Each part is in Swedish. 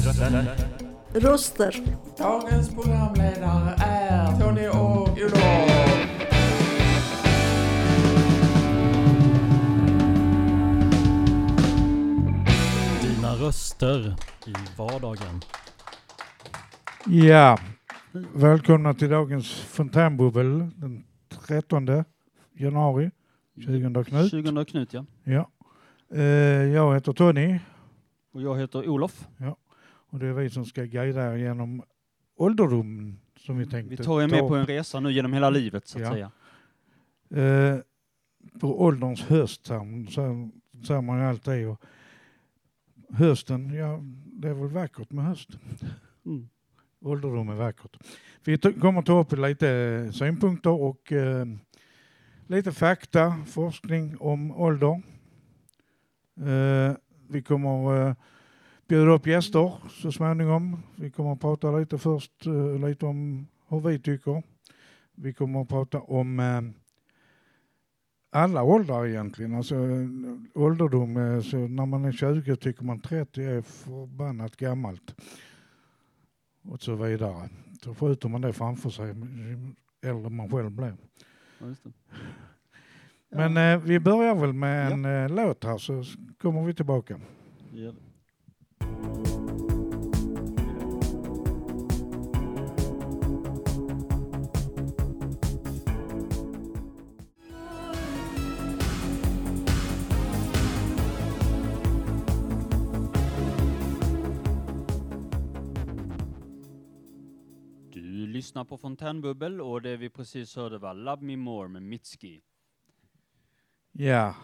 Röster. Röster. Dagens programledare är Tony och Olof. Dina röster i vardagen. Ja, välkomna till dagens fontänbubbel den 13 januari 2000 Knut. 20 Knut ja. Ja. Eh, jag heter Tony Och jag heter Olof. Och det är vi som ska guida er genom ålderdomen som vi tänkte Vi tar er med ta på en resa nu genom hela livet så att Ja. säga. Eh, på ålderns höst här, så säger man ju alltid. Och hösten, ja det är väl vackert med höst. Mm. Ålderdom är vackert. Vi kommer ta upp lite synpunkter och eh, lite fakta, forskning om ålder. Eh, vi kommer eh, bjuda upp gäster så småningom. Vi kommer att prata lite först eh, lite om hur vi tycker. Vi kommer att prata om eh, alla åldrar egentligen. Alltså eh, ålderdom, eh, så när man är 20 tycker man 30 är förbannat gammalt och så vidare. Så skjuter man det framför sig, ju äldre man själv blir. Ja. Men vi börjar väl med Ja. en låt här så kommer vi tillbaka. ja. Du lyssnar på Fontänbubbel och det vi precis hörde var Love Me More med Mitski. Ja,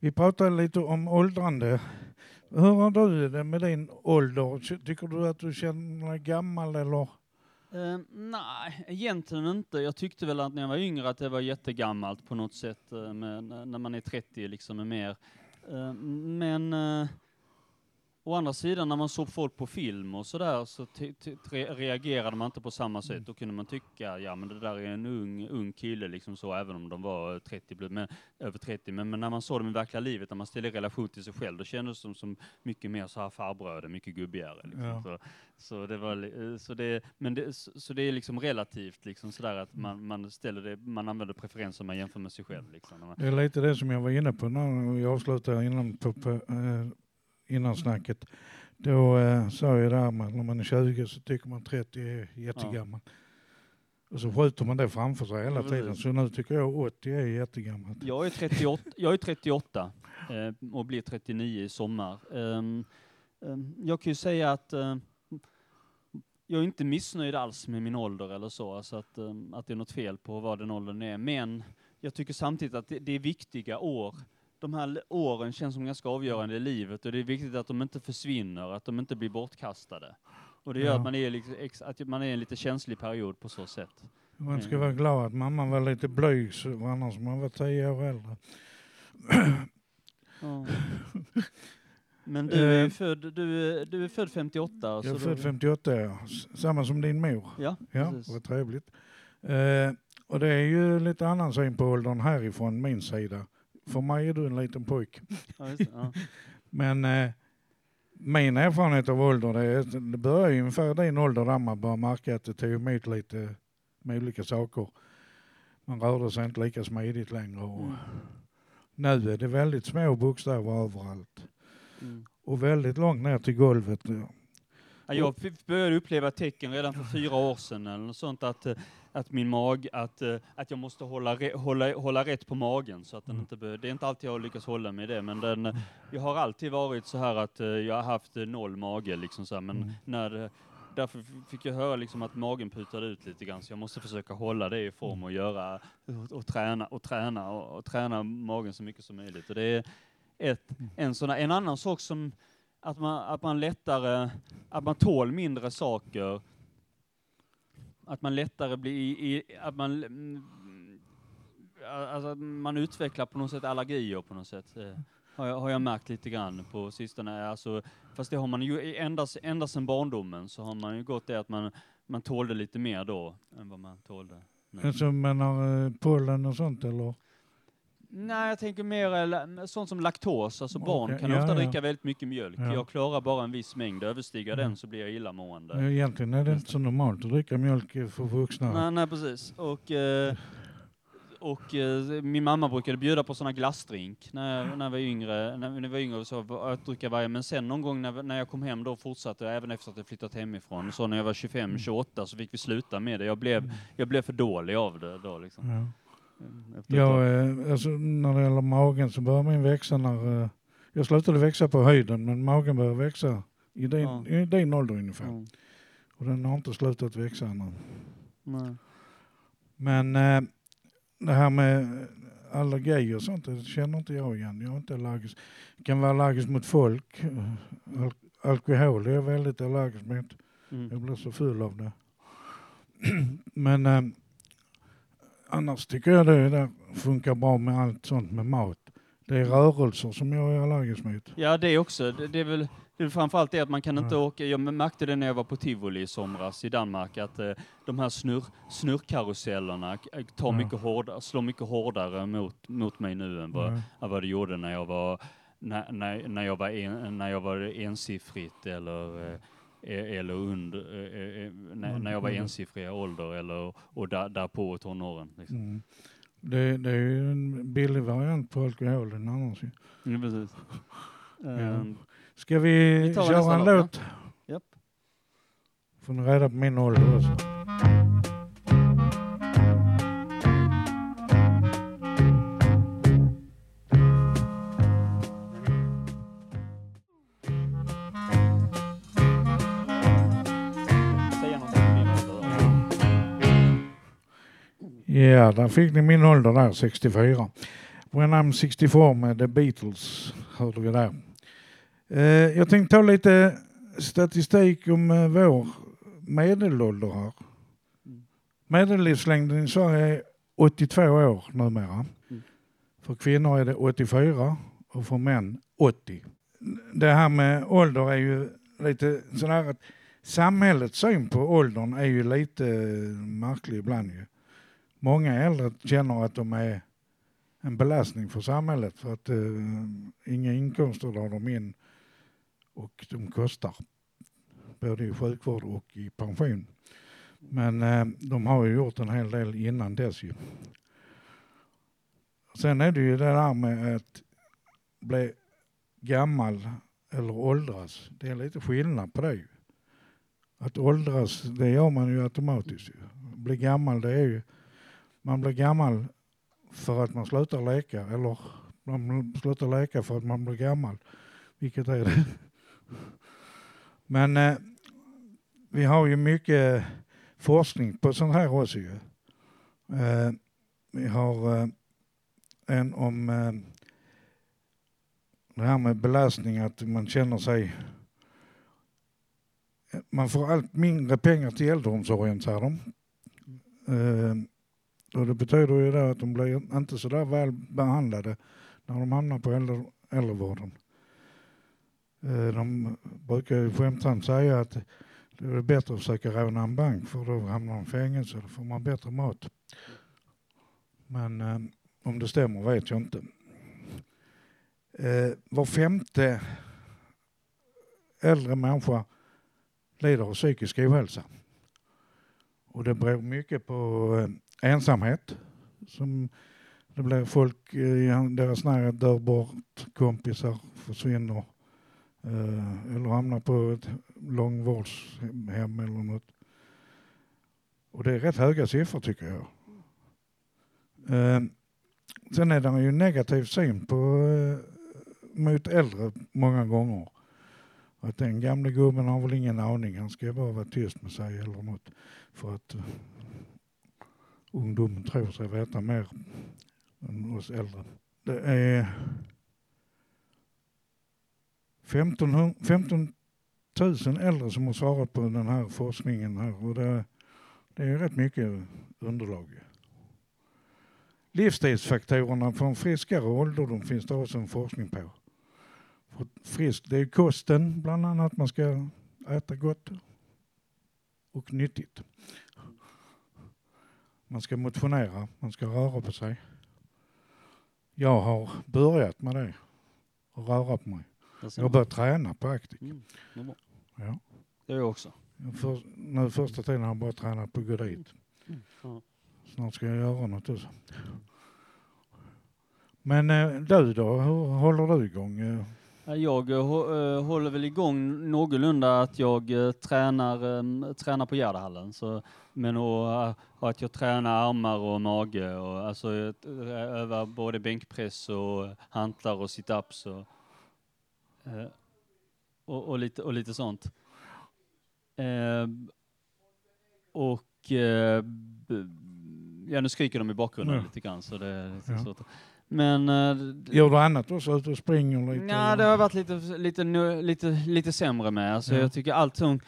vi pratade lite om åldrande. Hur har du det med din ålder? Tycker du att du känner dig gammal eller? Uh, nej, egentligen inte. Jag tyckte väl att när jag var yngre att det var jättegammalt på något sätt, eh, när man är 30 liksom är mer. Uh, men uh, å andra sidan när man såg folk på film och sådär så ty- re- reagerade man inte på samma sätt. Då kunde man tycka, ja men det där är en ung, ung kille liksom så, även om de var 30, blu- men, över 30. Men, men när man såg dem i verkliga livet, när man ställde i relation till sig själv, då kändes de som mycket mer så här farbröder, mycket gubbigare. Liksom. Ja. Så, så det var, eh, så det, men det, så, så det är liksom relativt liksom sådär att man, man ställer det, man använder preferenser man jämför med sig själv liksom. Det är lite det som jag var inne på när vi avslutade innan, på, på, eh, innan snacket. Då eh, sa jag där när man är 20 så tycker man 30 är jättegammal. Och så skjuter man det framför sig hela Ja, tiden. Så nu tycker jag 80 är jättegammalt. Jag är 38, jag är 38 eh, och blir 39 i sommar. Ehm, ehm, jag kan ju säga att eh, jag är inte missnöjd alls med min ålder eller så, alltså att, ehm, att det är något fel på vad den åldern är. Men jag tycker samtidigt att det, det är viktiga år. De här åren känns som ganska avgörande i livet och det är viktigt att de inte försvinner, att de inte blir bortkastade. Och det gör Ja. att man, är liksom, att man är en lite känslig period på så sätt. Man ska Mm. vara glad att mamman var lite blyg så annars man var 10 år äldre. Ja. Men du är Eh, född, du, du är född 58. Jag är född då- 58 ja. Samma som din mor. Ja, Ja, precis. vad trevligt. Eh, och det är ju lite annan syn på åldern härifrån min sida. För mig är du en liten pojk. Ja, det, ja. Men eh, min erfarenhet av ålder, det, är, det börjar ju ungefär din ålder där man börjar märka att det tog emot lite med olika saker. Man rörde sig inte lika smidigt längre. Och Mm. Nu är det väldigt små bokstäver överallt. Mm. Och väldigt långt ner till golvet. Ja, jag började uppleva tecken redan för fyra år sedan eller något sånt att, eh, att min mag, att, eh, att jag måste hålla, hålla, hålla rätt på magen så att den Mm. inte Det är inte alltid jag har lyckats hålla med det, men den, jag har alltid varit så här att eh, jag har haft eh, noll mage liksom så här, men Mm. när, därför fick jag höra liksom att magen putade ut lite grann, så jag måste försöka hålla det i form och göra, och, och träna och träna och, och träna magen så mycket som möjligt. Och det är ett, en, sån, en annan sak som att man, att man lättare, att man tål mindre saker, att man lättare blir, i, i, att man, mm, alltså man utvecklar på något sätt allergier på något sätt. eh, Har jag, har jag märkt lite grann på sistone. Alltså, fast det har man ju ända, ända sedan barndomen så har man ju gått det att man, man tålde lite mer då än vad man tålde nu. Alltså har eh, pollen och sånt eller? Nej, jag tänker mer eh, sånt som laktos, alltså barn Okej, kan ja, ofta ja. dricka väldigt mycket mjölk. Ja. Jag klarar bara en viss mängd, överstiger Mm. den så blir jag illamående. Ja, Egentligen är det inte så normalt att dricka mjölk för vuxna. Nej, nej precis. Och, eh, och eh, min mamma brukade bjuda på såna glassdrink när, jag- när jag var yngre. När, jag var yngre så att dricka varje. Men sen någon gång när, när jag kom hem då fortsatte jag även efter att jag flyttat hemifrån. Så när jag var 25, 28 så fick vi sluta med det. Jag blev, jag blev för dålig av det då liksom. Ja. Tag. Jag, eh, alltså, när det gäller magen så börjar min växa när... eh, Jag slutade växa på höjden men magen börjar växa i din, Ja. i din ålder ungefär. Mm. Och den har inte slutat växa ännu. Nej. Men eh, det här med allergier och sånt, det känner inte jag igen. Jag är inte allergisk. Jag kan vara allergisk mot folk. Al alkohol är jag väldigt allergisk mot. Mm. Jag blir så full av det. Men annars tycker jag det där funkar bra med allt sånt med mat. Det är rörelser som jag är allergisk mot. Ja, det också. Det, det är väl det är framförallt det att man kan inte Ja. åka. Jag märkte det när jag var på tivoli i somras i Danmark att eh, de här snurr, snurrkarusellerna k- tar Ja. mycket hårdare, slår mycket hårdare mot, mot mig nu än vad, Ja. vad det gjorde när jag var när, när, när jag var en, när jag var ensiffrigt eller eh, eller under, eh, eh, när, när jag var ensiffriga ålder eller och där, därpå tonåren. Liksom. Mm. Det, det är ju en billig variant på alkoholen annars ju. Mm, precis. Ehm, Ska vi, Vi köra en låt, ja. låt? Japp. Får ni reda på min ålder också. Ja, där fick ni min ålder där, 64. When I'm 64 med The Beatles hörde vi där. Eh, jag tänkte ta lite statistik om eh, vår medelålder här. Medellivslängden i Sverige är 82 år numera. Mm. För kvinnor är det 84 och för män 80. Det här med ålder är ju lite sådär att samhällets syn på åldern är ju lite märklig ibland ju. Många äldre känner att de är en belastning för samhället för att eh, inga inkomster drar de in och de kostar. Både i sjukvård och i pension. Men eh, de har ju gjort en hel del innan dess ju. Sen är det ju det där med att bli gammal eller åldras. Det är lite skillnad på det. Att åldras, det gör man ju automatiskt. Bli gammal, det är ju man blir gammal för att man slutar leka eller man slutar leka för att man blir gammal. Vilket är det? Men eh, vi har ju mycket forskning på sånt här också ju. Eh, vi har eh, en om eh, det här med belastning, att man känner sig... Eh, man får allt mindre pengar till äldreomsorgen, säger de. Eh, och det betyder ju då att de blir inte så där väl behandlade när de hamnar på äldre, äldrevården. Eh, de brukar ju skämtsamt säga att det är bättre att försöka råna en bank för då hamnar de i fängelse, då får man bättre mat. Men eh, om det stämmer vet jag inte. Eh, var femte äldre människa lider av psykisk ohälsa. Och det beror mycket på ensamhet. Som det blir folk eh, i deras närhet dör bort, kompisar försvinner eh, eller hamnar på ett långvårdshem eller något. Och det är rätt höga siffror tycker jag. Eh, sen är det ju en negativ syn på, eh, mot äldre många gånger. Att den gamle gubben har väl ingen aning, han ska bara vara tyst med sig eller något. För att eh, ungdomen tror sig veta mer än oss äldre. Det är 15, 15 000 äldre som har svarat på den här forskningen här och det, det är rätt mycket underlag. Livsstilsfaktorerna för en friskare ålderdom finns det också en forskning på. För frisk, det är kosten bland annat, man ska äta gott och nyttigt. Man ska motionera, man ska röra på sig. Jag har börjat med det. Och röra på mig. Jag har börjat träna på Actic. Mm. Ja. Det är jag också. För, nu första tiden har jag bara tränat på att gå dit. Ja. Snart ska jag göra något också. Men eh, du då, hur håller du igång? Eh, Jag eh, eh, håller väl igång någorlunda att jag eh, tränar, em, tränar på Gärdehallen. Så, men och, eh, att jag tränar armar och mage och alltså jag övar både bänkpress och hantlar och situps och, eh, och, och, lite, och lite sånt. Eh, och eh, ja, nu skriker de i bakgrunden Ja. lite grann så det är lite Ja. svårt. Men eh, gör du annat också? Ute och springer lite? Ja, det har varit lite, lite, nu- lite, lite sämre med. Alltså, Ja. Jag tycker allt som,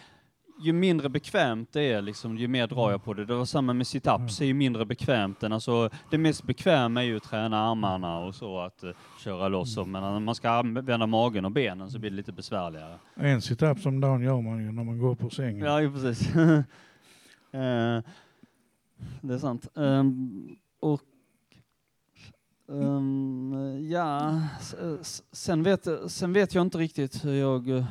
ju mindre bekvämt det är, liksom, ju mer drar jag på det. Det var samma med sit-ups, ju mindre bekvämt än, alltså, det mest bekväma är ju att träna armarna och så, att uh, köra loss. Mm. Men när man ska använda magen och benen så blir det lite besvärligare. En sit-up om dagen gör man ju när man går upp ur sängen. Ja, ju precis. Eh, det är sant. Ehm, och ehm, ja, sen vet, sen vet jag inte riktigt hur jag, eh,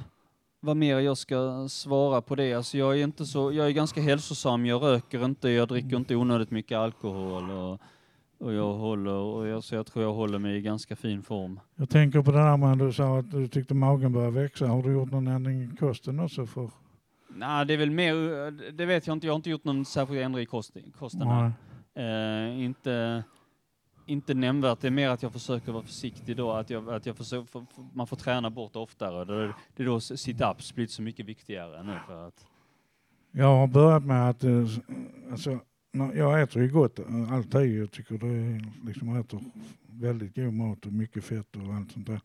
vad mer jag ska svara på det. Alltså jag är inte så, jag är ganska hälsosam, jag röker inte, jag dricker inte onödigt mycket alkohol och, och jag håller, och jag, så jag tror jag håller mig i ganska fin form. Jag tänker på det där med du sa att du tyckte magen började växa. Har du gjort någon ändring i kosten också? För? Nej, det är väl mer, det vet jag inte, jag har inte gjort någon särskild ändring i kost, kosten. Nej. Eh, inte, inte nämnvärt, det är mer att jag försöker vara försiktig då, att, jag, att jag försöker, för, för, man får träna bort oftare. Det, det är då sit-ups blir så mycket viktigare nu för att... Jag har börjat med att, eh, alltså, jag äter ju gott alltid. Jag tycker det är, liksom jag äter väldigt god mat och mycket fett och allt sånt där.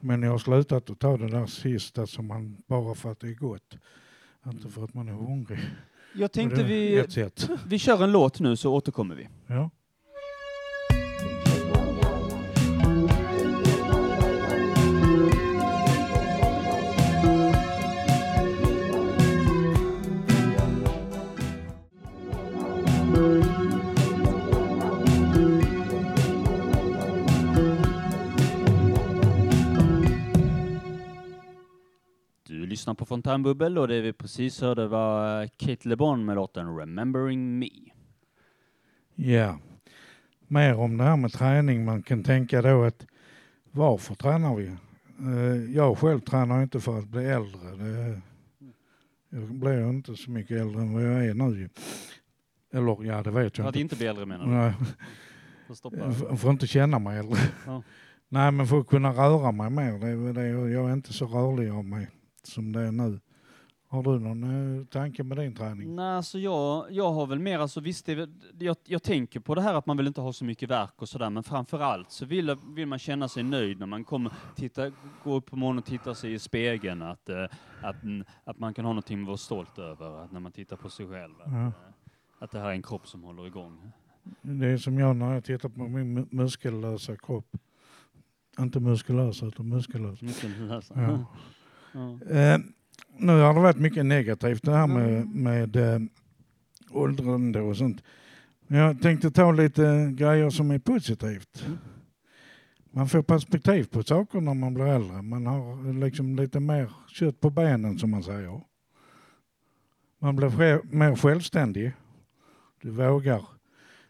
Men jag har slutat att ta det där sista som man, bara för att det är gott. Inte för att man är hungrig. Jag tänkte vi, vi kör en låt nu så återkommer vi. Ja. Lyssnar på Fontänbubbel och det vi precis hörde var Kate LeBon med låten Remembering Me. Ja. Mer om det här med träning. Man kan tänka då att varför tränar vi? Eh, Jag själv tränar inte för att bli äldre. Det, jag blir inte så mycket äldre än vad jag är nu. Eller ja, det vet För jag att inte. inte bli äldre menar du? Nej, För att får- får inte känna mig äldre. Ja. Nej, men för att kunna röra mig mer. Det, det, jag är inte så rörlig av mig som det är nu. Har du någon eh, tanke med din träning? Nej, alltså jag, jag har väl mer, alltså visst, det jag, jag tänker på det här att man vill inte ha så mycket verk och sådär, men framför allt så vill, vill man känna sig nöjd när man kommer, titta, går upp på morgonen och tittar sig i spegeln, att, eh, att, mm, att man kan ha någonting att vara stolt över, att när man tittar på sig själv. Att, Ja. eh, att det här är en kropp som håller igång. Det är som jag när jag tittar på min mu- muskellösa kropp. Inte muskulös utan muskulös. Mycket läsa. Ja. Eh, nu har det varit mycket negativt det här med, med eh, åldrande och sånt. Men jag tänkte ta lite grejer som är positivt. Mm. Man får perspektiv på saker när man blir äldre. Man har liksom lite mer kött på benen som man säger. Man blir mer självständig. Du vågar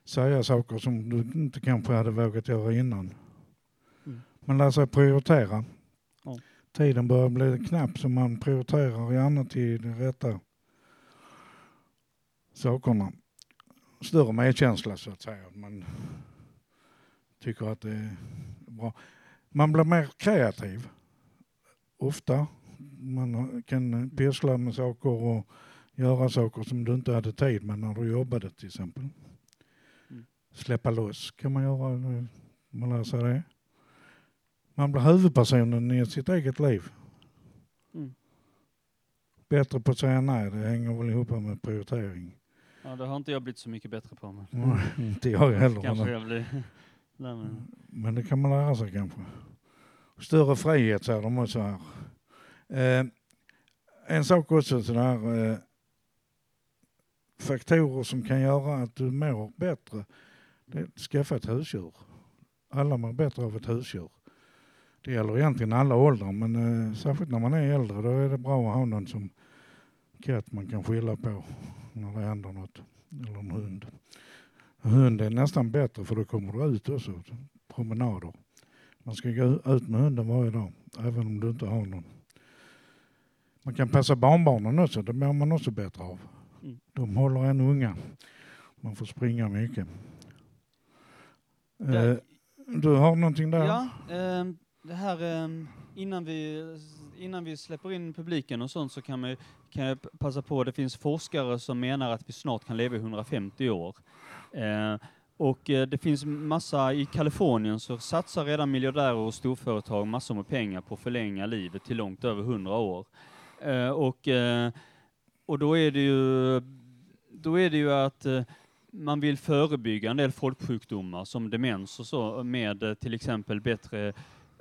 säga saker som du inte kanske hade vågat göra innan. Mm. Man lär sig prioritera. Ja. Tiden börjar bli knapp så man prioriterar gärna till de rätta sakerna. Större medkänsla så att säga. Man tycker att det är bra. Man blir mer kreativ. Ofta. Man kan pyssla med saker och göra saker som du inte hade tid med när du jobbade till exempel. Mm. Släppa loss kan man göra. när Man lär sig det. Man blir huvudpersonen i sitt eget liv. Mm. Bättre på att säga nej, det hänger väl ihop med prioritering. ja, det har inte jag blivit så mycket bättre på. Men Nej, inte jag heller. kanske jag blir... Nej, men, Men det kan man lära sig kanske. Större frihet säger de också här. Eh, en sak också sådär. Eh, faktorer som kan göra att du mår bättre. Det är att skaffa ett husdjur. alla mår bättre av ett husdjur. Det gäller egentligen alla åldrar men eh, särskilt när man är äldre då är det bra att ha någon som katt man kan skylla på när det händer något. Eller en hund. Hund är nästan bättre för då kommer du ut också. Promenader. Man ska gå ut med hunden varje dag även om du inte har någon. Man kan passa barnbarnen också, det mår man också bättre av. Mm. De håller en unga. Man får springa mycket. Eh, du har någonting där? Ja, ehm, det här ehm, innan vi, innan vi släpper in publiken och sånt så kan, man, kan jag passa på, det finns forskare som menar att vi snart kan leva i 150 år. Eh, och eh, det finns massa, i Kalifornien så satsar redan miljardärer och storföretag massor med pengar på att förlänga livet till långt över 100 år. Eh, och, eh, och då är det ju, då är det ju att eh, man vill förebygga en del folksjukdomar som demens och så med eh, till exempel bättre,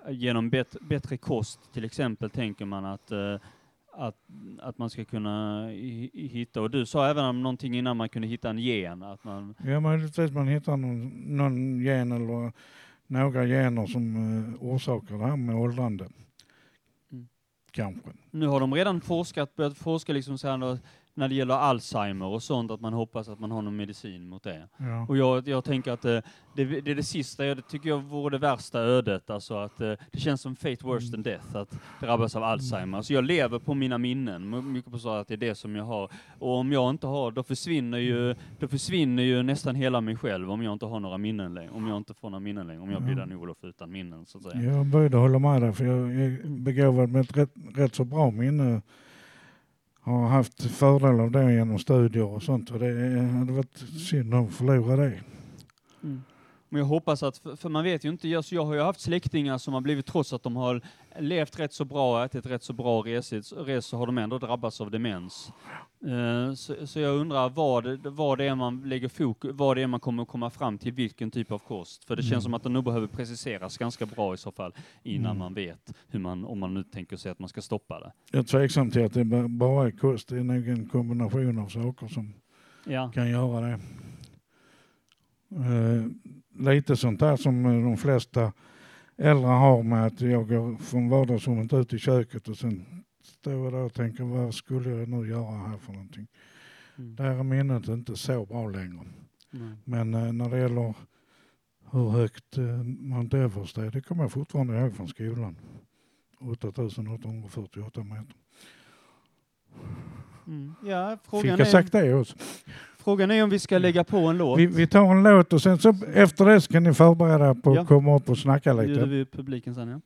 genom bet, bättre kost till exempel tänker man att, eh, att, att man ska kunna hi- hi- hitta, och du sa även om någonting innan man kunde hitta en gen, att man, Ja, möjligtvis man hittar någon, någon gen eller några gener som eh, orsakar det här med åldrande. Mm. Kanske. Nu har de redan forskat, börjat forska liksom så här när det gäller Alzheimer och sånt, att man hoppas att man har någon medicin mot det. Ja. Och jag, jag tänker att eh, det, det är det sista, jag, det tycker jag vore det värsta ödet, alltså att eh, det känns som fate worse than death, att drabbas av Alzheimer. Så jag lever på mina minnen, mycket på så att det är det som jag har. Och om jag inte har, då försvinner ju, då försvinner ju nästan hela mig själv om jag inte har några minnen längre, om jag inte får några minnen längre, om jag blir Ja. Dan-Olof utan minnen så att säga. Jag började hålla med dig för jag är begåvad med ett rätt, rätt så bra bra minne. Har haft fördel av det genom studier och sånt och det hade varit synd att förlora det. Mm. Men jag hoppas att, för, man vet ju inte, jag, jag har ju haft släktingar som har blivit, trots att de har levt rätt så bra, ätit rätt så bra resigt, res, så har de ändå drabbats av demens. Eh, så, så jag undrar vad, vad det är man lägger fokus, vad det är man kommer att komma fram till, vilken typ av kost. För det Mm. känns som att det nog behöver preciseras ganska bra i så fall, innan Mm. man vet hur man, om man nu tänker sig att man ska stoppa det. Jag är tveksam till att det ba- bara är kost. Det är nog en kombination av saker som Ja. kan göra det. Eh, lite sånt där som de flesta äldre har med att jag går från vardagsrummet ut i köket och sen står jag där och tänker vad skulle jag nu göra här för någonting. Mm. Där är minnet inte så bra längre. Mm. Men eh, när det gäller hur högt eh, Mount Everest är, det kommer jag fortfarande ihåg från skolan. 8848 meter. Mm. Ja, Fick jag är, sagt det också? Frågan är om vi ska lägga på en låt. Vi, vi tar en låt och sen så efter det så kan ni förbereda på Ja. att komma upp och snacka bjuder lite. vi publiken sen ja.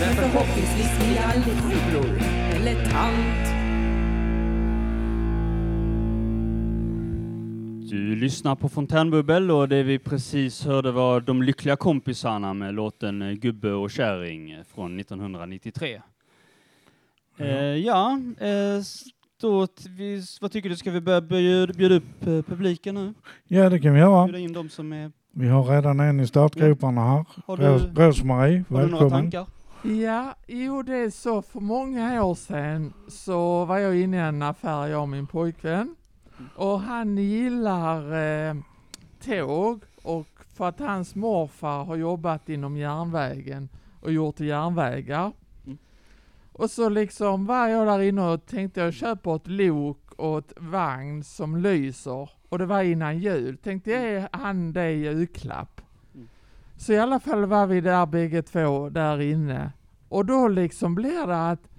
Men förhoppningsvis blir jag aldrig farbror eller tant. Du lyssnar på Fontänbubbel och det vi precis hörde var De lyckliga kompisarna med låten Gubbe och kärring från 1993. Ja. Eh, ja, eh, s- då, t- vi, vad tycker du, ska vi börja bjuda, bjuda upp eh, publiken nu? Ja, det kan vi göra. Bjuda in de som är... Vi har redan en i startgroparna här. Har du, Ros- Rosmarie, har du några välkommen. tankar? Ja, jo det är så för många år sedan så var jag inne i en affär, jag och min pojkvän. Och han gillar eh, tåg och för att hans morfar har jobbat inom järnvägen och gjort järnvägar. Mm. Och så liksom var jag där inne och tänkte jag köper ett lok och ett vagn som lyser. Och det var innan jul. Tänkte ge han det i julklapp. Mm. Så i alla fall var vi där bägge två där inne. Och då liksom blir det att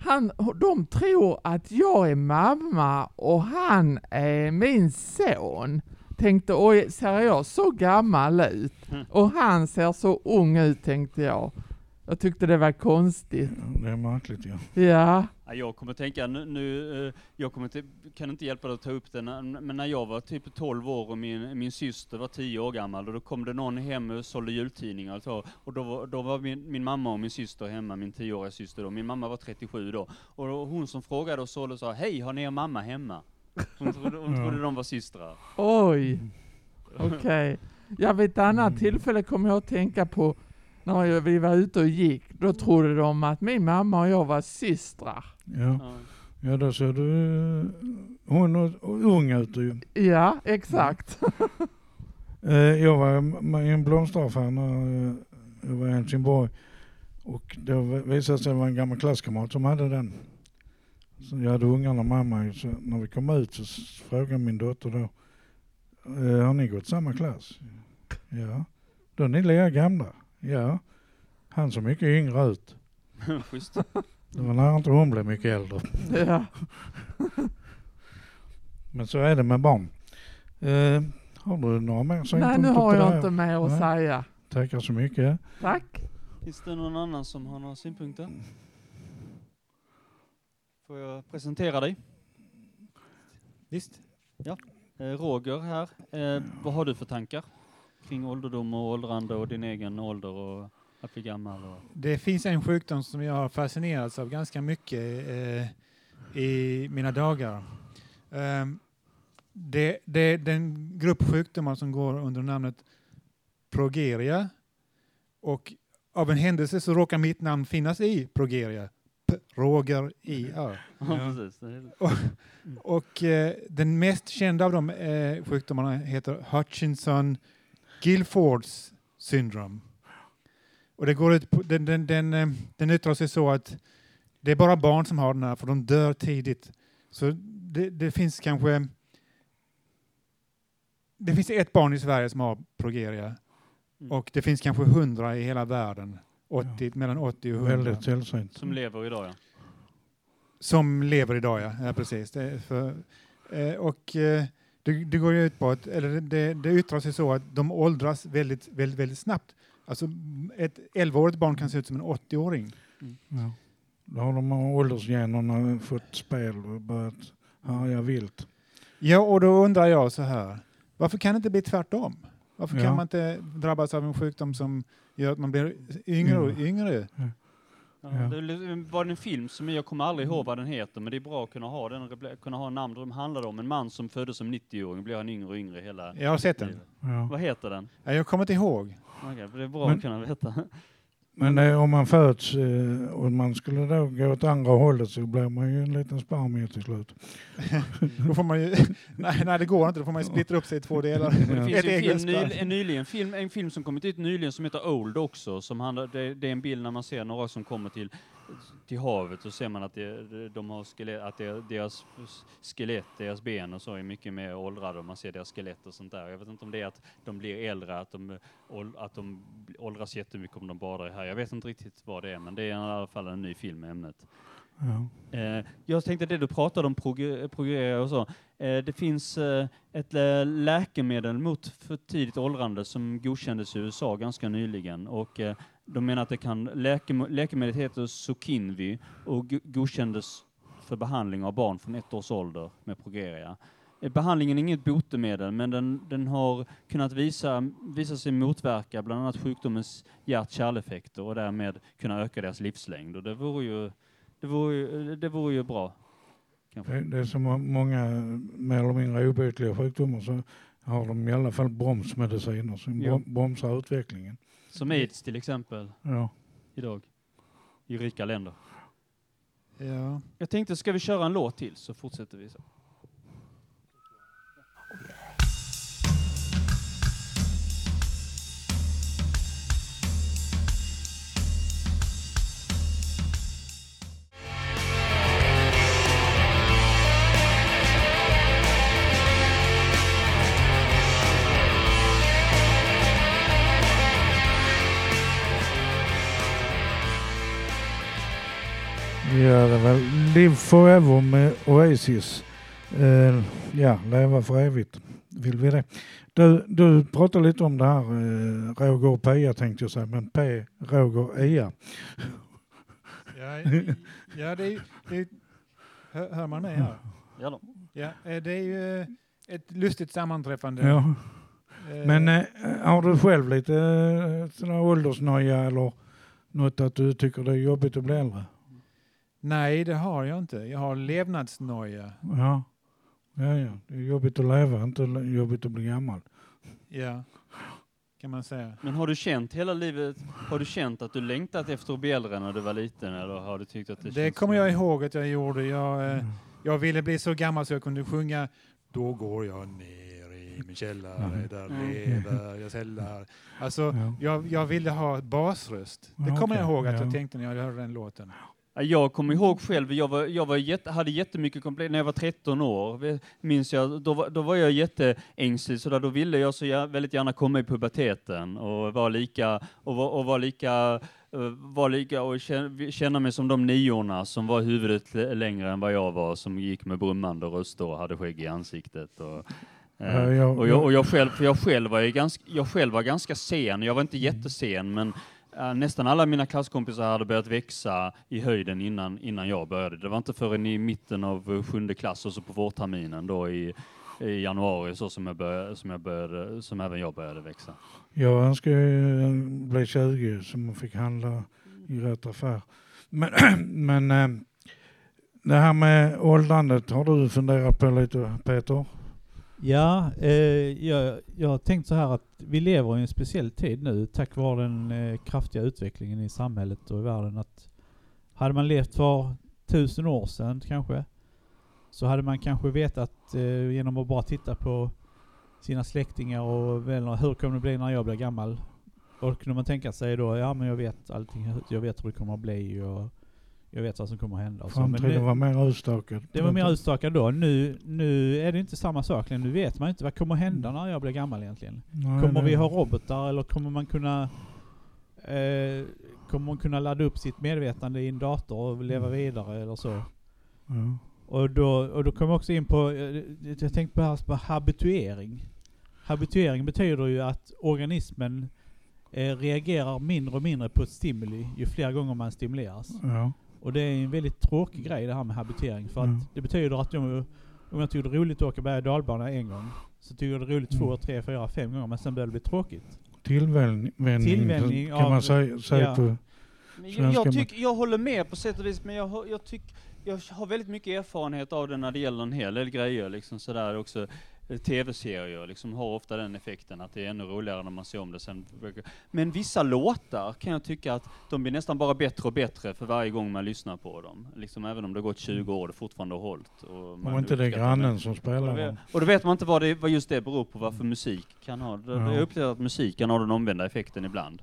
han, de tror att jag är mamma och han är min son. Tänkte, oj, ser jag så gammal ut? Mm. Och han ser så ung ut, tänkte jag. Jag tyckte det var konstigt. Ja, Det är märkligt. Ja, Ja, jag kommer tänka nu, nu eh, jag kommer inte, kan inte hjälpa dig att ta upp det, men när jag var typ 12 år och min, min syster var 10 år gammal och då kom det någon hem och sålde jultidningar och så, och då var, då var min, min mamma och min syster hemma, min 10-åriga syster då, min mamma var 37 då, och då, hon som frågade och sålde sa, hej har ni er mamma hemma? Hon trodde, hon Ja. trodde de var systrar. oj. Okej. Jag vid ett annat Mm. tillfälle kommer jag att tänka på när vi var ute och gick. Då trodde de att min mamma och jag var systrar. Ja, Ja. ja då ser du hon och, och ung ut ju. Ja, exakt. Eh, Jag var i en blomsteraffär när eh, jag var i Helsingborg och då visade det sig att det var en gammal klasskamrat som hade den. Så jag hade ungarna med mig så när vi kom ut så frågade min dotter då eh, Har ni gått samma klass? Ja. Då är ni lika gamla? Ja. Han såg mycket yngre ut. Schysst. Det var när inte hon blev mycket äldre. ja. Men så är det med barn. Eh, har du några mer synpunkter Nej, nu har jag inte mer att Nej. säga. Tackar så mycket. Tack. Finns det någon annan som har några synpunkter? Får jag presentera dig? Visst. Eh, Roger här. Eh, vad har du för tankar kring ålderdom och åldrande och din egen ålder och att bli gammal? Och... Det finns en sjukdom som jag har fascinerats av ganska mycket eh, i mina dagar. Ehm, det, det är den grupp sjukdomar som går under namnet progeria. Och av en händelse så råkar mitt namn finnas i progeria. P- Roger I.A. Ja, är- Och eh, den mest kända av de eh, sjukdomarna heter Hutchinson Gilfords syndrom. Och det går ut på, den, den, den, eh, den yttrar sig så att det är bara barn som har den här för de dör tidigt. Så det, det finns kanske det finns ett barn i Sverige som har progeria Mm. och det finns kanske hundra i hela världen. 80, Mellan 80 och 100 Väldigt sällsynt. Som lever idag ja. som lever idag, ja. ja precis. Det är för, eh, och eh, det, det går ju ut på att, eller det, det yttrar sig så att de åldras väldigt, väldigt, väldigt snabbt. Alltså ett 11-årigt barn kan se ut som en 80-åring. Ja. Då har de åldersgenerna fått spel och börjat härja vilt. Ja, och då undrar jag så här, varför kan det inte bli tvärtom? Varför Ja. kan man inte drabbas av en sjukdom som gör att man blir yngre och yngre? Ja, Ja. Det var en film som jag kommer aldrig ihåg vad den heter, men det är bra att kunna ha den, kunna ha namn. Det handlar om en man som föddes som 90-åring, blir han yngre och yngre hela Jag har sett den. Ja. Vad heter den? Ja, Jag kommer inte ihåg. För det är bra Men- att kunna veta. Men det, om man föds eh, och man skulle då gå åt andra hållet så blir man ju en liten spermie till slut. Då får man ju, nej, nej, det går inte. Då får man ju splittra upp sig i två delar. Det finns en film, en, nyligen, film, en film som kommit ut nyligen som heter Old också. Som handlar, det, det är en bild när man ser några som kommer till, till havet och ser man att, det, de har skelett, att det, deras skelett, deras ben och så är mycket mer åldrade och man ser deras skelett och sånt där. Jag vet inte om det är att de blir äldre, att de, att de åldras jättemycket om de badar här. Jag vet inte riktigt vad det är, men det är i alla fall en ny film i ämnet. Ja. Eh, jag tänkte det du pratade om progeria och så. Eh, det finns eh, ett läkemedel mot för tidigt åldrande som godkändes i USA ganska nyligen och de menar att det kan, läkem- läkemedlet heter Zokinvy och go- godkändes för behandling av barn från ett års ålder med progeria. Eh, Behandlingen är inget botemedel, men den, den har kunnat visa, visa sig motverka bland annat sjukdomens hjärt-kärleffekter och därmed kunna öka deras livslängd. Och det vore ju det vore ju, det vore ju bra. Det, det är som många mer eller mindre obotliga sjukdomar så har de i alla fall bromsmediciner som Ja. brom, bromsar utvecklingen. Som aids till exempel Ja. idag i rika länder. Ja. Jag tänkte, ska vi köra en låt till så fortsätter vi så. Ja, det var Live Forever med Oasis. Eh, ja, leva för evigt. Vill vi det? Du, du pratade lite om det här, eh, Roger och Pia tänkte jag säga, men P, Roger, Ia. Ja, ja det är, det är, hör, hör man mig här? Ja då. Ja, eh, det är ju ett lustigt sammanträffande. Ja. Men eh, har du själv lite eh, sån åldersnoja eller något att du tycker det är jobbigt att bli äldre? Nej, det har jag inte. Jag har levnadsnoja. Ja. Ja, ja. Det är jobbigt att leva, inte jobbigt att bli gammal. Ja. kan man säga. Men har du känt hela livet, har du känt att du längtat efter att bli äldre när du var liten eller har du tyckt att det Det kommer jag ihåg att jag gjorde. Jag, Mm. eh, jag ville bli så gammal så jag kunde sjunga Då går jag ner i min källare, Mm. där Mm. lever jag sällan. Alltså, Ja. jag, jag ville ha ett basröst. Det kommer jag ihåg att Ja. jag tänkte när jag hörde den låten. Ja, Jag kommer ihåg själv, jag, var, jag var jätte, hade jättemycket komplex när jag var 13 år. Minns jag, då, var- då var jag jätteängslig, så där, då ville jag så gär, väldigt gärna komma i puberteten och vara lika, och var, och var lika, eh, var lika och känna, mig som de niorna som var huvudet längre än vad jag var, som gick med brummande röster och hade skägg i ansiktet. Och, eh, jag- och, jag, och jag själv, för jag själv var ganska, jag själv var ganska sen, jag var inte jättesen, men Eh, nästan alla mina klasskompisar hade börjat växa i höjden innan, innan jag började. Det var inte förrän i mitten av eh, sjunde klass och så på vårterminen då i, i januari så som, jag började, som, jag började, som även jag började växa. Jag önskar ju blev bli 20 så man fick handla i rätt affär. Men, men eh, det här med åldrandet har du funderat på lite Peter? Ja, eh, jag, jag har tänkt så här att vi lever i en speciell tid nu tack vare den eh, kraftiga utvecklingen i samhället och i världen. Att hade man levt för tusen år sedan kanske, så hade man kanske vetat eh, genom att bara titta på sina släktingar och vänner, hur kommer det bli när jag blir gammal? Och då kunde man tänka sig då, ja men jag vet allting, jag vet hur det kommer att bli och jag vet vad som kommer att hända. Framtiden nu- var mer utstakad. det var mer utstakad då. Nu, nu är det inte samma sak. Nu vet man inte vad kommer hända när jag blir gammal egentligen. Nej, Kommer det- vi ha robotar eller kommer man kunna eh, Kommer man kunna ladda upp sitt medvetande i en dator och leva Mm. vidare eller så? Ja. Och då, och då kommer jag också in på, eh, jag tänkte på, här, på habituering. Habituering betyder ju att organismen eh, reagerar mindre och mindre på ett stimuli ju fler gånger man stimuleras. Ja. Och det är en väldigt tråkig grej det här med habitering. För Mm. att det betyder att jag, om jag tycker det är roligt att åka berg och dalbana en gång, så tycker jag det är roligt två, Mm. tre, fyra, fem gånger, men sen börjar det bli tråkigt. Tillvänjning, Tillvänjning kan av- man säga, säga ja. på. Men jag, Svenska jag, tyck, jag håller med på sätt och vis, men jag, har- jag, tyck, jag har väldigt mycket erfarenhet av det när det gäller en hel del grejer. Liksom sådär också. Tv-serier liksom har ofta den effekten att det är ännu roligare när man ser om det sen. Men vissa låtar kan jag tycka att de blir nästan bara bättre och bättre för varje gång man lyssnar på dem. Liksom även om det har gått 20 år och det fortfarande har hållit. Och man inte det är grannen som spelar dem. Och då vet man inte vad, det, vad just det beror på, varför musik kan ha. Det- Ja. Jag upplever att musik kan ha den omvända effekten ibland.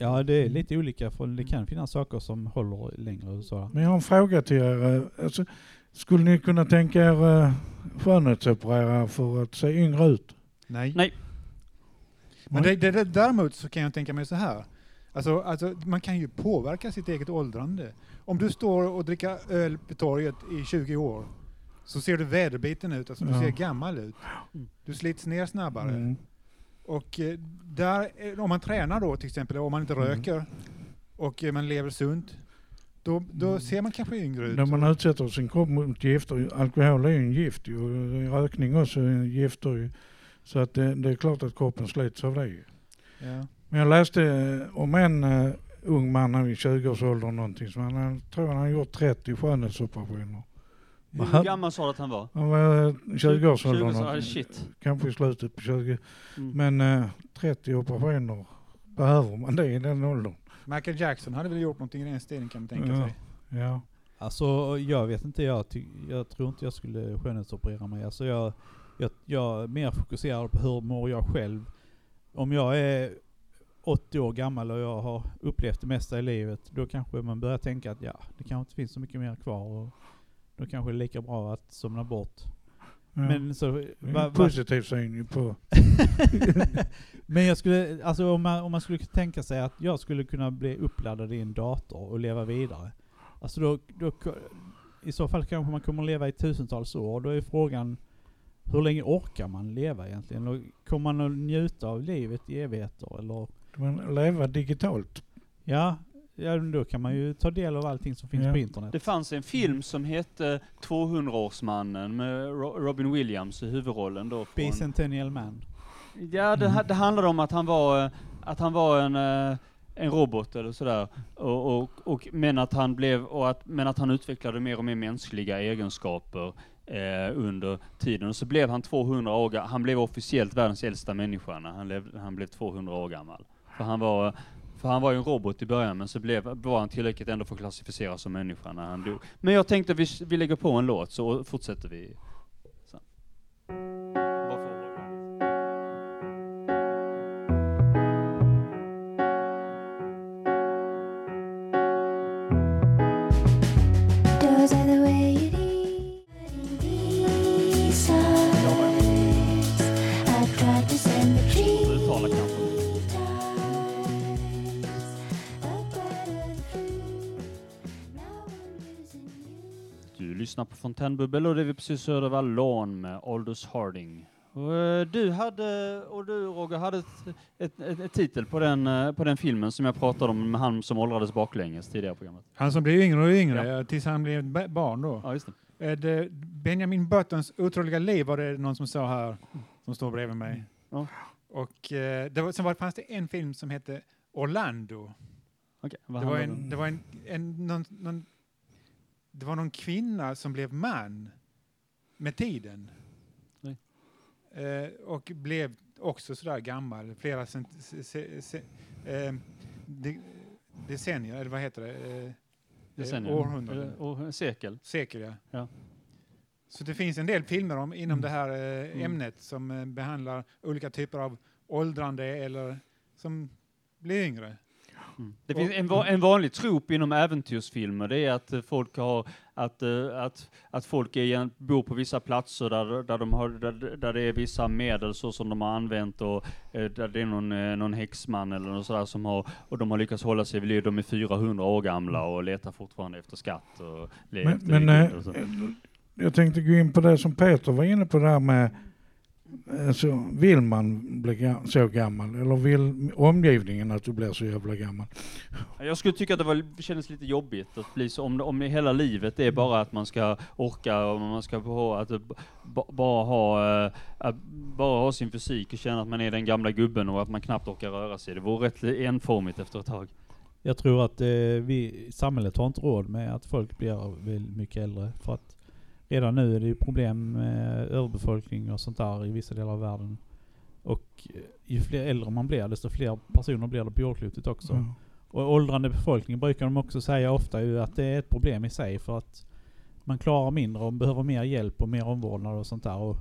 Ja, det är lite olika, för det kan finnas saker som håller längre och så. Men jag har en fråga till er. Alltså, skulle ni kunna tänka er uh, skönhetsoperera för att se yngre ut? Nej. Nej. Men det, det, det, däremot så kan jag tänka mig så här. Alltså, alltså, man kan ju påverka sitt eget åldrande. Om du står och dricker öl på torget i 20 år så ser du väderbiten ut, alltså du Ja. ser gammal ut. Du slits ner snabbare. Mm. Och eh, där, eh, om man tränar då till exempel, om man inte Mm. röker och eh, man lever sunt, då, då Mm. ser man kanske yngre ut. När man utsätter sin kropp mot gifter, alkohol är ju en gift ju, rökning också är en gifter ju. Så att det, det är klart att kroppen slits av det ju. Ja. Men jag läste om en uh, ung man i 20-årsåldern någonting, som han, han tror han har gjort 30 skönhetsoperationer. Hur gammal sa du att han var? Han var eh, 20-årsåldern, 20, någonting. shit. kanske i slutet på 20. Mm. Men eh, 30 operationer, behöver man det i den åldern? Michael Jackson hade väl gjort någonting i den stilen kan man tänka Ja. sig. Ja. Alltså, jag vet inte, jag, ty- jag tror inte jag skulle skönhetsoperera mig. Alltså jag, jag, jag är mer fokuserad på hur mår jag själv. Om jag är 80 år gammal och jag har upplevt det mesta i livet, då kanske man börjar tänka att ja, det kanske inte finns så mycket mer kvar. Och då kanske det är lika bra att somna bort. Ja. Men så... Va- va- positiv syn på... Men jag skulle, alltså om man, om man skulle tänka sig att jag skulle kunna bli uppladdad i en dator och leva vidare. Alltså då, då, i så fall kanske man kommer att leva i tusentals år. Då är frågan, hur länge orkar man leva egentligen? Och kommer man att njuta av livet i evigheter? Eller, Men leva digitalt. ja, ja, då kan man ju ta del av allting som finns Ja. på internet. Det fanns en film som hette 200-årsmannen med Ro- Robin Williams i huvudrollen då. Från, Bicentennial Man. ja, det, det handlade om att han var, eh, att han var en, eh, en robot eller sådär. Och, och, och, men, att han blev, och att, men att han utvecklade mer och mer mänskliga egenskaper eh, under tiden. Och så blev han 200 år Han blev officiellt världens äldsta människa när han, lev, han blev 200 år gammal. För han var för han var ju en robot i början, men så blev, var han tillräckligt ändå för att klassificeras som människa när han dog. Men jag tänkte vi, vi lägger på en låt, så fortsätter vi Fontänbubbel och det vi precis Södervall Lawn med Aldous Harding. Och, eh, du hade, och du Roger, hade ett, ett, ett, ett titel på den, eh, på den filmen som jag pratade om med han som åldrades baklänges tidigare programmet. Han som blir yngre och yngre tills han ba- barn då. Ja, just det. Är det Benjamin Buttons otroliga liv var det någon som sa här, som står bredvid mig. Ja. Och eh, det var, sen var, fanns det en film som hette Orlando. Vad Det var, en, det var, en, en, någon, någon, det var någon kvinna som blev man med tiden. Eh, och blev också sådär gammal, flera cent, se, se, eh, de, decennier, eller vad heter det? Eh, Decennier. eh, århundraden. Eh, år- sekel. Sekel, ja. Ja. Så det finns en del filmer om, inom Mm. det här eh, Mm. ämnet som eh, behandlar olika typer av åldrande eller som blir yngre. Mm. Det finns en, va- en vanlig trop inom äventyrsfilmer, det är att eh, folk har att, eh, att, att folk är, bor på vissa platser där, där, de har, där, där det är vissa medel så som de har använt och eh, där det är någon, någon häxman eller något sådär som har, och de har lyckats hålla sig vid liv. De är 400 år gamla och letar fortfarande efter skatt och Men, men och jag tänkte gå in på det som Peter var inne på där med Alltså, vill man bli så gammal eller vill omgivningen att du blir så jävla gammal? Jag skulle tycka att det var, kändes lite jobbigt att bli så, om, om i hela livet är bara att man ska orka och man ska ha, att bara ha, eh, att bara ha sin fysik och känna att man är den gamla gubben och att man knappt orkar röra sig. Det vore rätt enformigt efter ett tag. Jag tror att eh, vi, samhället har inte råd med att folk blir mycket äldre. För att redan nu är det ju problem med överbefolkning och sånt där i vissa delar av världen. Och eh, ju fler äldre man blir, desto fler personer blir det på jordklotet också. Ja. Och åldrande befolkning brukar de också säga ofta ju att det är ett problem i sig för att man klarar mindre och behöver mer hjälp och mer omvårdnad och sånt där. Och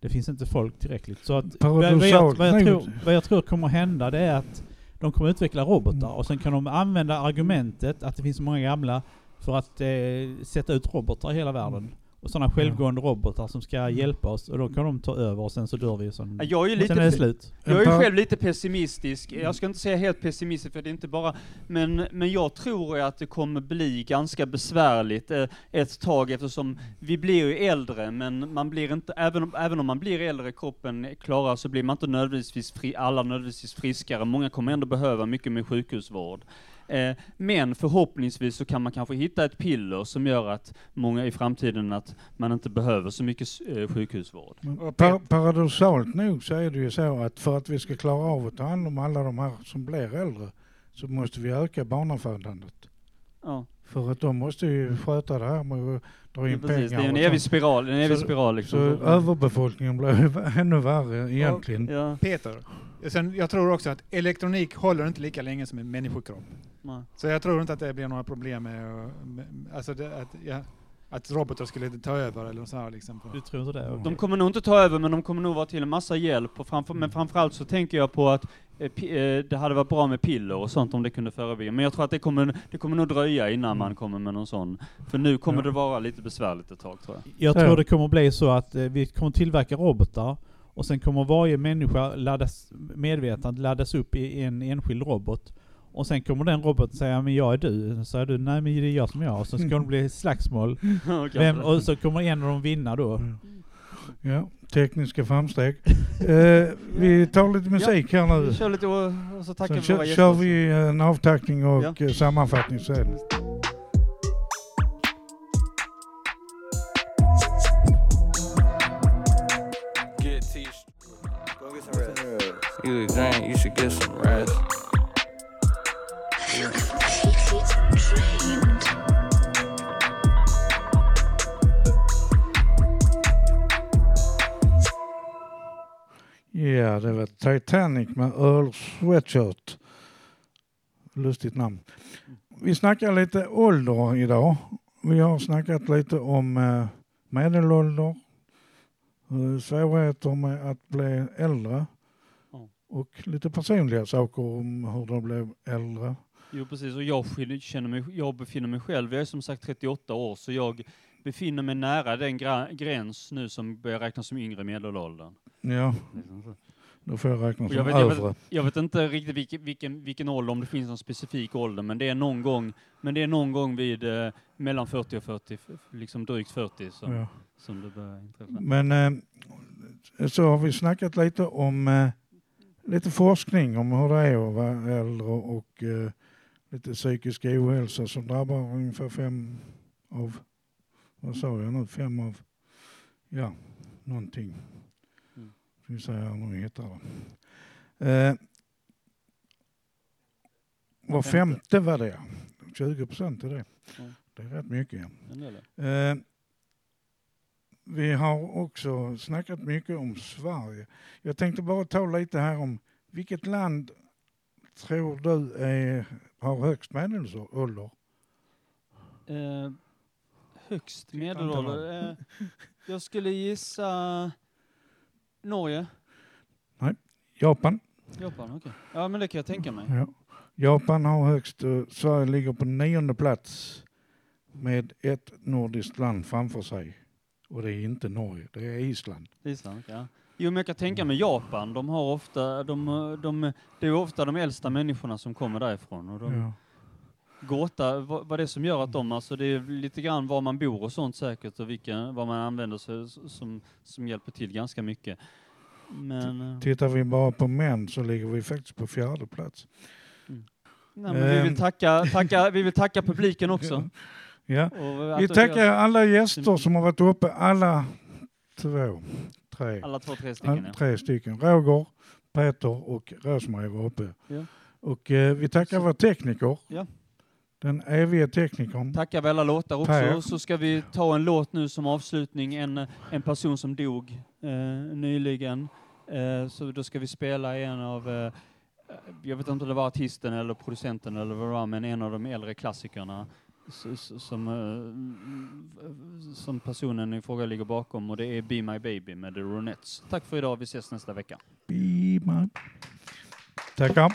det finns inte folk tillräckligt. Så att vad, vad, jag, vad, jag tror, vad jag tror kommer hända det är att de kommer utveckla robotar och sen kan de använda argumentet att det finns så många gamla för att eh, sätta ut robotar i hela världen. Och sådana självgående robotar som ska hjälpa oss och då kan de ta över och sen så dör vi och sen, Jag är ju sen är det lite, slut. jag är ju själv lite pessimistisk. Jag ska inte säga helt pessimistisk för det är inte bara, men, men jag tror att det kommer bli ganska besvärligt eh, ett tag eftersom vi blir ju äldre, men man blir inte, även om, även om man blir äldre, kroppen klarar, så blir man inte nödvändigtvis fri, alla nödvändigtvis friskare. Många kommer ändå behöva mycket med sjukhusvård. Eh, men förhoppningsvis så kan man kanske hitta ett piller som gör att många i framtiden att man inte behöver så mycket eh, sjukhusvård. Par paradoxalt nog så är det ju så att för att vi ska klara av att ta hand om alla de här som blir äldre så måste vi öka barnafödandet. Ja, För att de måste ju sköta det här med att dra in. Det pengar. är en evig spiral, en evig Så- spiral Så liksom. överbefolkningen blir ännu värre egentligen. Ja, Peter, sen, jag tror också att elektronik håller inte lika länge som en människokropp. nej. Så jag tror inte att det blir några problem med, att- med alltså det, att, ja, att robotar skulle ta över eller så här liksom. Du tror inte det? De kommer nog inte ta över, men de kommer nog vara till en massa hjälp. Och framför, men framförallt så tänker jag på att eh, eh, det hade varit bra med piller och sånt om det kunde förebygga. Men jag tror att det kommer, det kommer nog dröja innan man kommer med någon sån. För nu kommer Ja. det vara lite besvärligt ett tag tror jag. Jag Ja. tror det kommer bli så att eh, vi kommer tillverka robotar och sen kommer varje människa laddas, medvetandet laddas upp i en enskild robot. Och sen kommer den roboten säga men jag är du. Så säger du nej men det är jag som är jag. Och så ska det bli slagsmål. Vem, och så kommer en av dem vinna då. Ja, tekniska framsteg. eh, vi tar lite musik här nu. Vi kör lite och, och så tackar Sen vi kör, kör vi en avtackning och Ja. eh, sammanfattning sen. You exam, you should get some rest. Ja, det var Titanic med Earl Sweatshirt. Lustigt namn. Vi snackar lite ålder idag. Vi har snackat lite om eh, medelålder, eh, svårigheter med att bli äldre och lite personliga saker om hur de blev äldre. Jo precis, och jag, känner mig, jag befinner mig själv, jag är som sagt 38 år, så jag befinner mig nära den gräns nu som börjar räknas som yngre medelåldern. Ja, Liksom då får jag räkna Och som jag, vet, jag, övre. vet, jag vet inte riktigt vilken, vilken, vilken ålder, om det finns någon specifik ålder, men det är någon gång, men det är någon gång vid eh, mellan 40 och 40, f- liksom drygt 40 som, Ja. som det börjar inträffa. Men eh, så har vi snackat lite om eh, lite forskning om hur det är att vara äldre och eh, lite psykisk ohälsa som drabbar ungefär fem av, vad sa jag nu, fem av, ja, någonting. Mm. Ska vi se här om vi hittar det. Eh, var femte var det, 20 procent är det. Det är rätt mycket. Eh, vi har också snackat mycket om Sverige. Jag tänkte bara ta lite här om vilket land tror du är, har högst medelålder? Eh, högst inte medelålder? Eh, jag skulle gissa Norge? Japan. Japan, okej. Ja, men det kan jag tänka mig. Ja. Japan har högst, eh, Sverige ligger på nionde plats med ett nordiskt land framför sig. Och det är inte Norge, det är Island. Island, ja. Jo, men jag kan tänka mig Japan. De har ofta, de, de, det är ofta de äldsta människorna som kommer därifrån. Och de, Ja. Gåta, vad, vad det är som gör att de, alltså det är lite grann var man bor och sånt säkert och vilka, vad man använder sig som, som hjälper till ganska mycket. Men, eh, Tittar vi bara på män så ligger vi faktiskt på fjärde plats. nej, men vi Ehm. vill tacka, tacka, vi vill tacka publiken också. Ja. Vi tackar alla gäster som har varit uppe, alla två, tre, Alla två, tre stycken. all, tre stycken. Roger, Peter och Rosmarie var uppe. Ja. Och eh, vi tackar vår tekniker, Ja. den eviga teknikern. Tackar vi alla låtar också. Per. Så ska vi ta en låt nu som avslutning. En, en person som dog eh, nyligen. Eh, så då ska vi spela en av, eh, jag vet inte om det var artisten eller producenten eller vad det var, men en av de äldre klassikerna som, eh, som personen i fråga ligger bakom och det är Be My Baby med The Ronettes. Tack för idag, vi ses nästa vecka. Be my- Tackar.